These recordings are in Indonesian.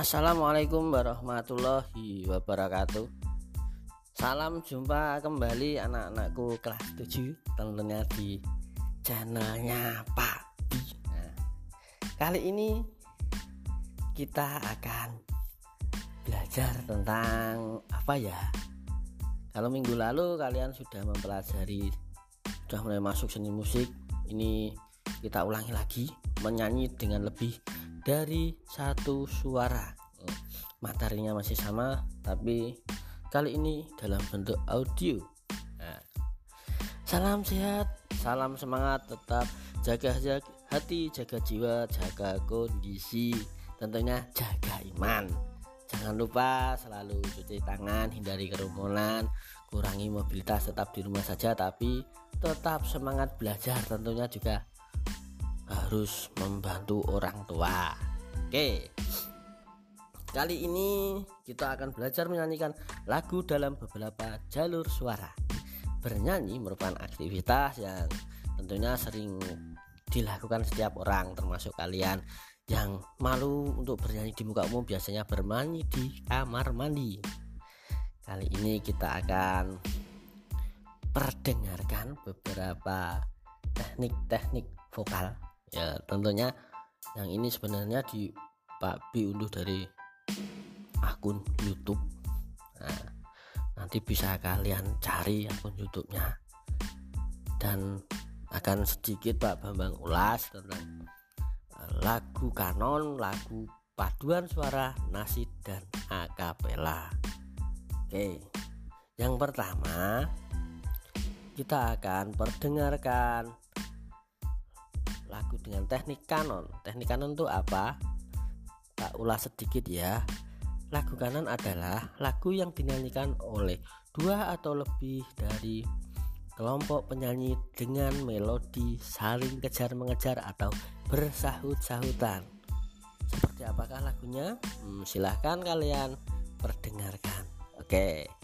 Assalamualaikum warahmatullahi wabarakatuh. Salam jumpa kembali anak-anakku kelas 7 Tentunya di channelnya Pak nah, Kali ini kita akan belajar tentang apa ya? Kalau minggu lalu kalian sudah mempelajari Sudah mulai masuk seni musik Ini kita ulangi lagi Menyanyi dengan lebih dari satu suara. Materinya masih sama tapi kali ini dalam bentuk audio. Nah, salam sehat salam semangat tetap jaga, jaga hati jaga jiwa jaga kondisi tentunya jaga iman. Jangan lupa selalu cuci tangan hindari kerumunan kurangi mobilitas tetap di rumah saja tapi tetap semangat belajar tentunya juga harus membantu orang tua. Oke. Kali ini kita akan belajar menyanyikan lagu dalam beberapa jalur suara. Bernyanyi merupakan aktivitas yang tentunya sering dilakukan setiap orang termasuk kalian yang malu untuk bernyanyi di muka umum biasanya bermain di kamar mandi. Kali ini kita akan perdengarkan beberapa teknik-teknik vokal ya tentunya yang ini sebenarnya di Pak B unduh dari akun YouTube. Nah, nanti bisa kalian cari akun YouTube-nya. Dan akan sedikit Pak Bambang ulas tentang eh, lagu kanon, lagu paduan suara, nasi dan akapela. Oke, yang pertama kita akan perdengarkan lagu dengan teknik kanon. Teknik kanon itu apa? Tak ulas sedikit ya. Lagu kanon adalah lagu yang dinyanyikan oleh dua atau lebih dari kelompok penyanyi dengan melodi saling kejar mengejar atau bersahut-sahutan. Seperti apakah lagunya? Hmm, silahkan kalian perdengarkan. Oke. okay.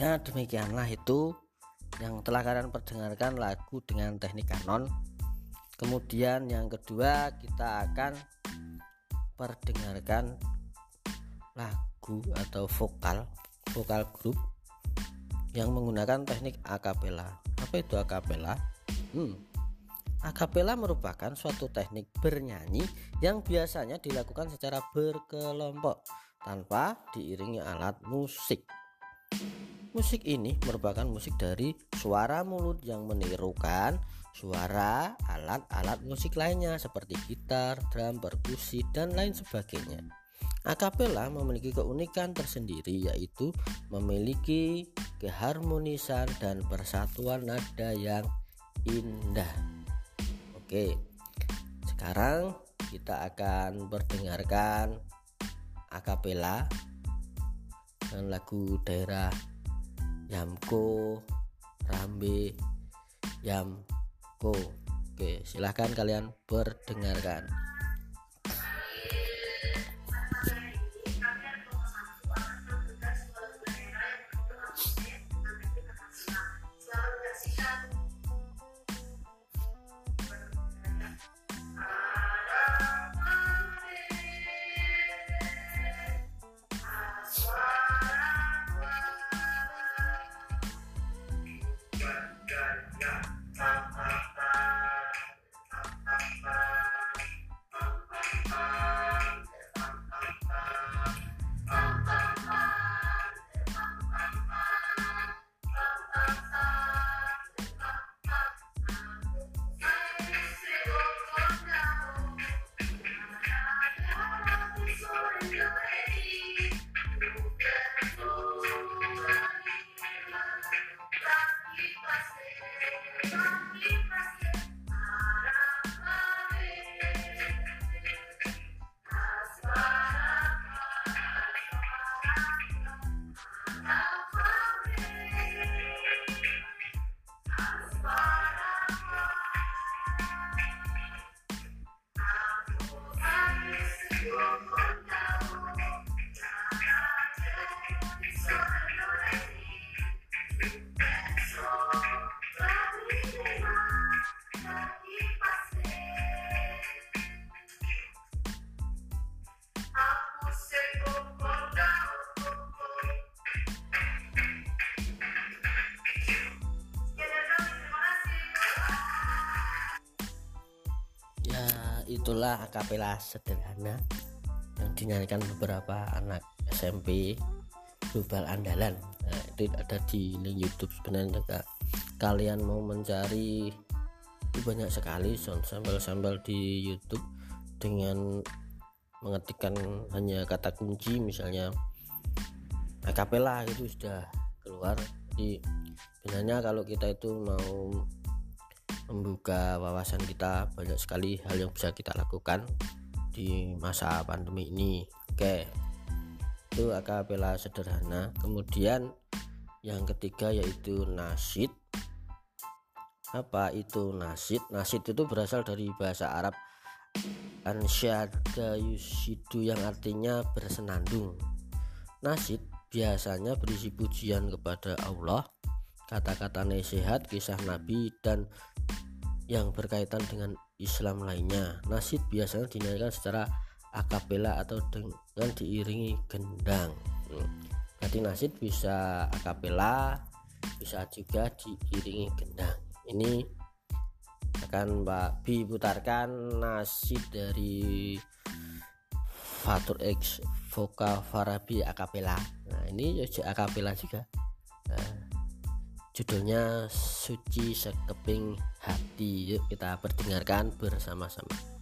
Ya demikianlah itu yang telah kalian perdengarkan lagu dengan teknik kanon. Kemudian yang kedua kita akan perdengarkan lagu atau vokal vokal grup yang menggunakan teknik akapela apa itu akapela hmm, akapela merupakan suatu teknik bernyanyi yang biasanya dilakukan secara berkelompok tanpa diiringi alat musik Musik ini merupakan musik dari suara mulut yang menirukan suara alat-alat musik lainnya seperti gitar, drum, perkusi, dan lain sebagainya. Akapela memiliki keunikan tersendiri yaitu memiliki keharmonisan dan persatuan nada yang indah. Oke, sekarang kita akan berdengarkan akapela dengan lagu daerah Yamko Rambe Yamko. Oke silahkan kalian berdengarkan itulah akapela sederhana yang dinyanyikan beberapa anak SMP global andalan. Nah, itu ada di link YouTube sebenarnya juga kalian mau mencari itu banyak sekali sound sambal-sambal di YouTube dengan mengetikkan hanya kata kunci misalnya akapela itu sudah keluar. Di sebenarnya kalau kita itu mau membuka wawasan kita banyak sekali hal yang bisa kita lakukan di masa pandemi ini. Oke. Itu akapela sederhana. Kemudian yang ketiga yaitu nasid apa itu nasid nasid itu berasal dari bahasa Arab ansyada yusidu yang artinya bersenandung. Nasid biasanya berisi pujian kepada Allah kata-kata nasihat kisah nabi dan yang berkaitan dengan Islam lainnya. Nasid biasanya dinyanyikan secara akapela atau dengan diiringi gendang. Berarti nasid bisa akapela, bisa juga diiringi gendang. Ini akan Mbak Bi putarkan nasid dari Fatur X Voka Farabi akapela. Nah, ini juga akapela juga. Judulnya Suci Sekeping Hati. Yuk kita perdengarkan bersama-sama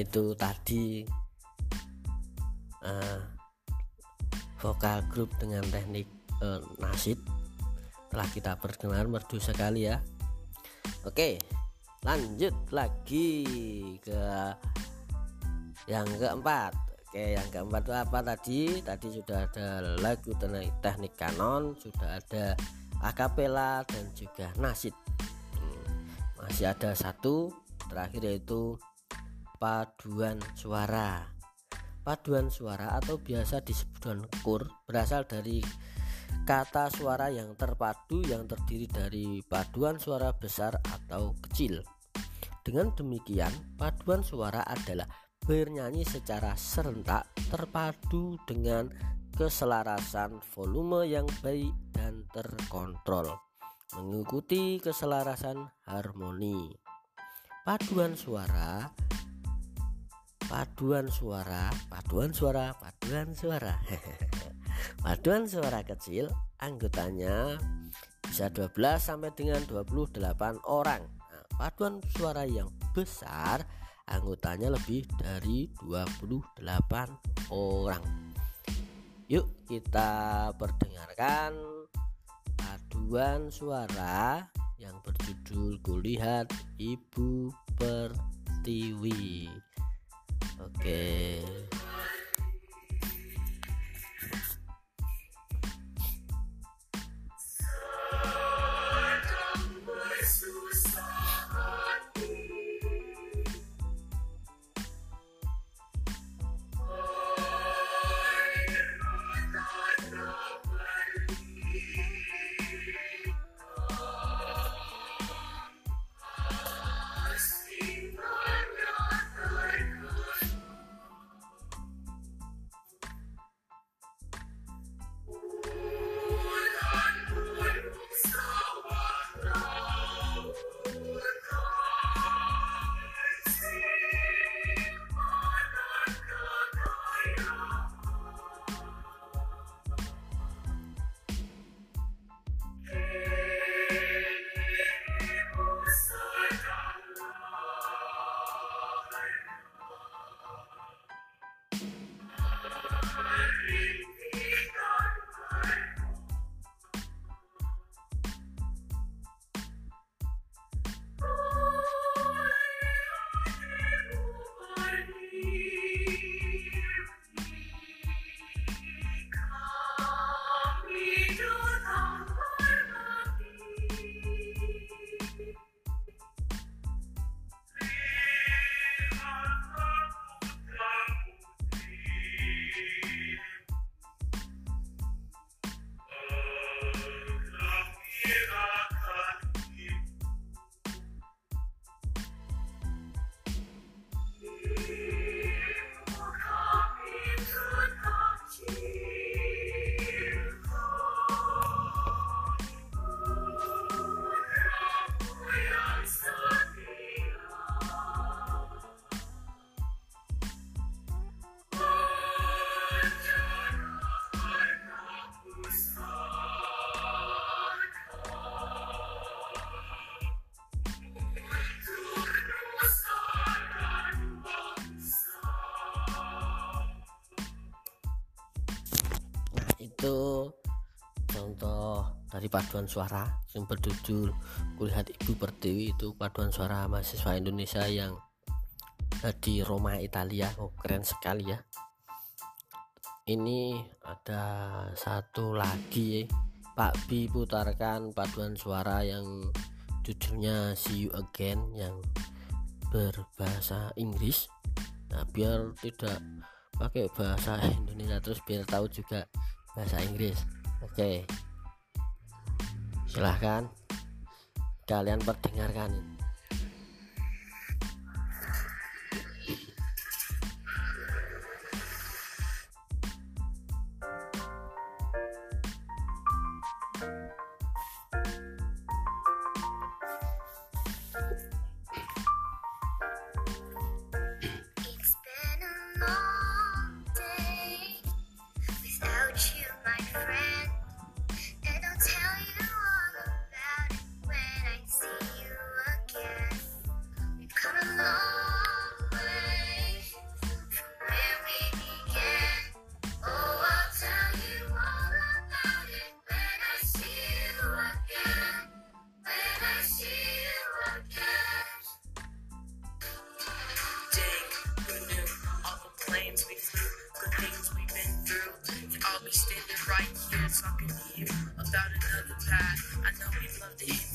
itu tadi uh, vokal grup dengan teknik uh, nasid telah kita perkenalkan merdu sekali ya. Oke lanjut lagi ke yang keempat. Oke yang keempat itu apa tadi? Tadi sudah ada lagu teknik kanon sudah ada akapela dan juga nasid. Hmm, masih ada satu terakhir yaitu paduan suara paduan suara atau biasa disebut kur berasal dari kata suara yang terpadu yang terdiri dari paduan suara besar atau kecil. Dengan demikian, paduan suara adalah bernyanyi secara serentak terpadu dengan keselarasan volume yang baik dan terkontrol mengikuti keselarasan harmoni. Paduan suara paduan suara, paduan suara, paduan suara. paduan suara kecil anggotanya bisa 12 sampai dengan 28 orang. Nah, paduan suara yang besar anggotanya lebih dari 28 orang. Yuk kita perdengarkan paduan suara yang berjudul Kulihat Ibu Pertiwi. Oke. Itu contoh dari paduan suara yang berjudul kulihat ibu pertiwi itu paduan suara mahasiswa Indonesia yang di Roma Italia. Oh keren sekali ya. Ini ada satu lagi Pak Bi putarkan paduan suara yang judulnya See You Again yang berbahasa Inggris. Nah biar tidak pakai bahasa Indonesia terus biar tahu juga bahasa Inggris. Oke. Silahkan kalian perdengarkan talking to you about another path. I know we love to hang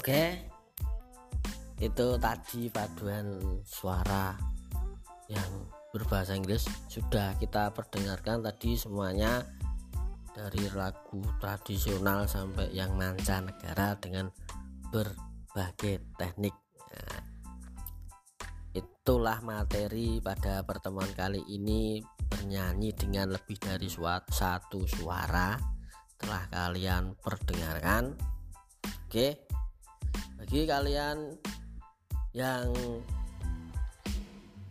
Oke, itu tadi paduan suara yang berbahasa Inggris sudah kita perdengarkan tadi semuanya dari lagu tradisional sampai yang mancanegara dengan berbagai teknik. Nah, itulah materi pada pertemuan kali ini bernyanyi dengan lebih dari satu suara telah kalian perdengarkan. Oke, bagi kalian yang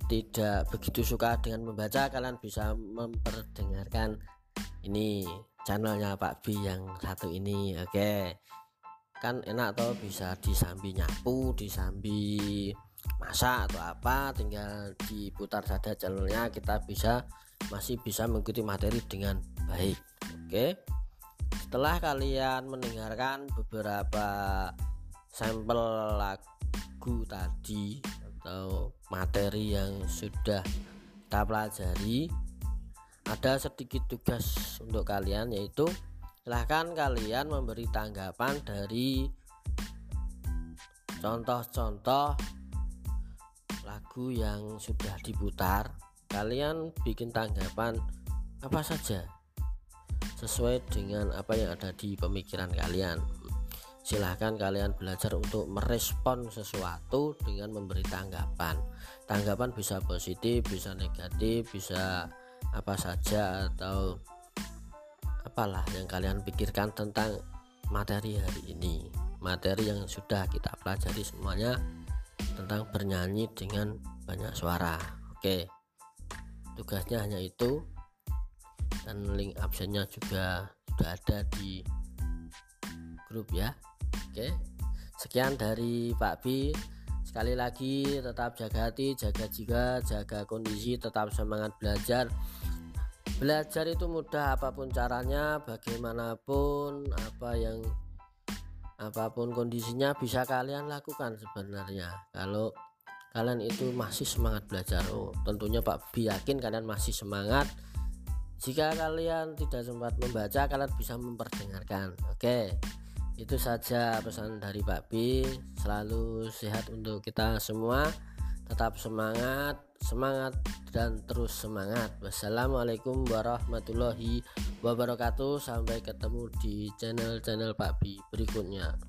tidak begitu suka dengan membaca kalian bisa memperdengarkan ini channelnya Pak B yang satu ini oke? Kan enak toh bisa disambi nyapu disambi masak atau apa tinggal diputar saja channelnya kita bisa masih bisa mengikuti materi dengan baik oke? Setelah kalian mendengarkan beberapa sampel lagu tadi atau materi yang sudah kita pelajari. Ada sedikit tugas untuk kalian yaitu silahkan kalian memberi tanggapan dari contoh-contoh lagu yang sudah diputar. Kalian bikin tanggapan apa saja sesuai dengan apa yang ada di pemikiran kalian silahkan kalian belajar untuk merespon sesuatu dengan memberi tanggapan. Tanggapan bisa positif bisa negatif bisa apa saja atau apalah yang kalian pikirkan tentang materi hari ini. Materi yang sudah kita pelajari semuanya tentang bernyanyi dengan banyak suara. Oke. Tugasnya hanya itu. Dan link absennya juga sudah ada di grup ya oke. Sekian dari Pak B. Sekali lagi tetap jaga hati jaga jiwa jaga kondisi tetap semangat belajar. Belajar itu mudah apa pun caranya bagaimanapun apa yang apa pun kondisinya bisa kalian lakukan sebenarnya. Kalau kalian itu masih semangat belajar oh tentunya Pak Bi yakin kalian masih semangat. Jika kalian tidak sempat membaca kalian bisa memperdengarkan. Oke itu saja pesan dari Pak Bi. Selalu sehat untuk kita semua. Tetap semangat semangat dan terus semangat. Wassalamualaikum warahmatullahi wabarakatuh. Sampai ketemu di channel-channel Pak Bi berikutnya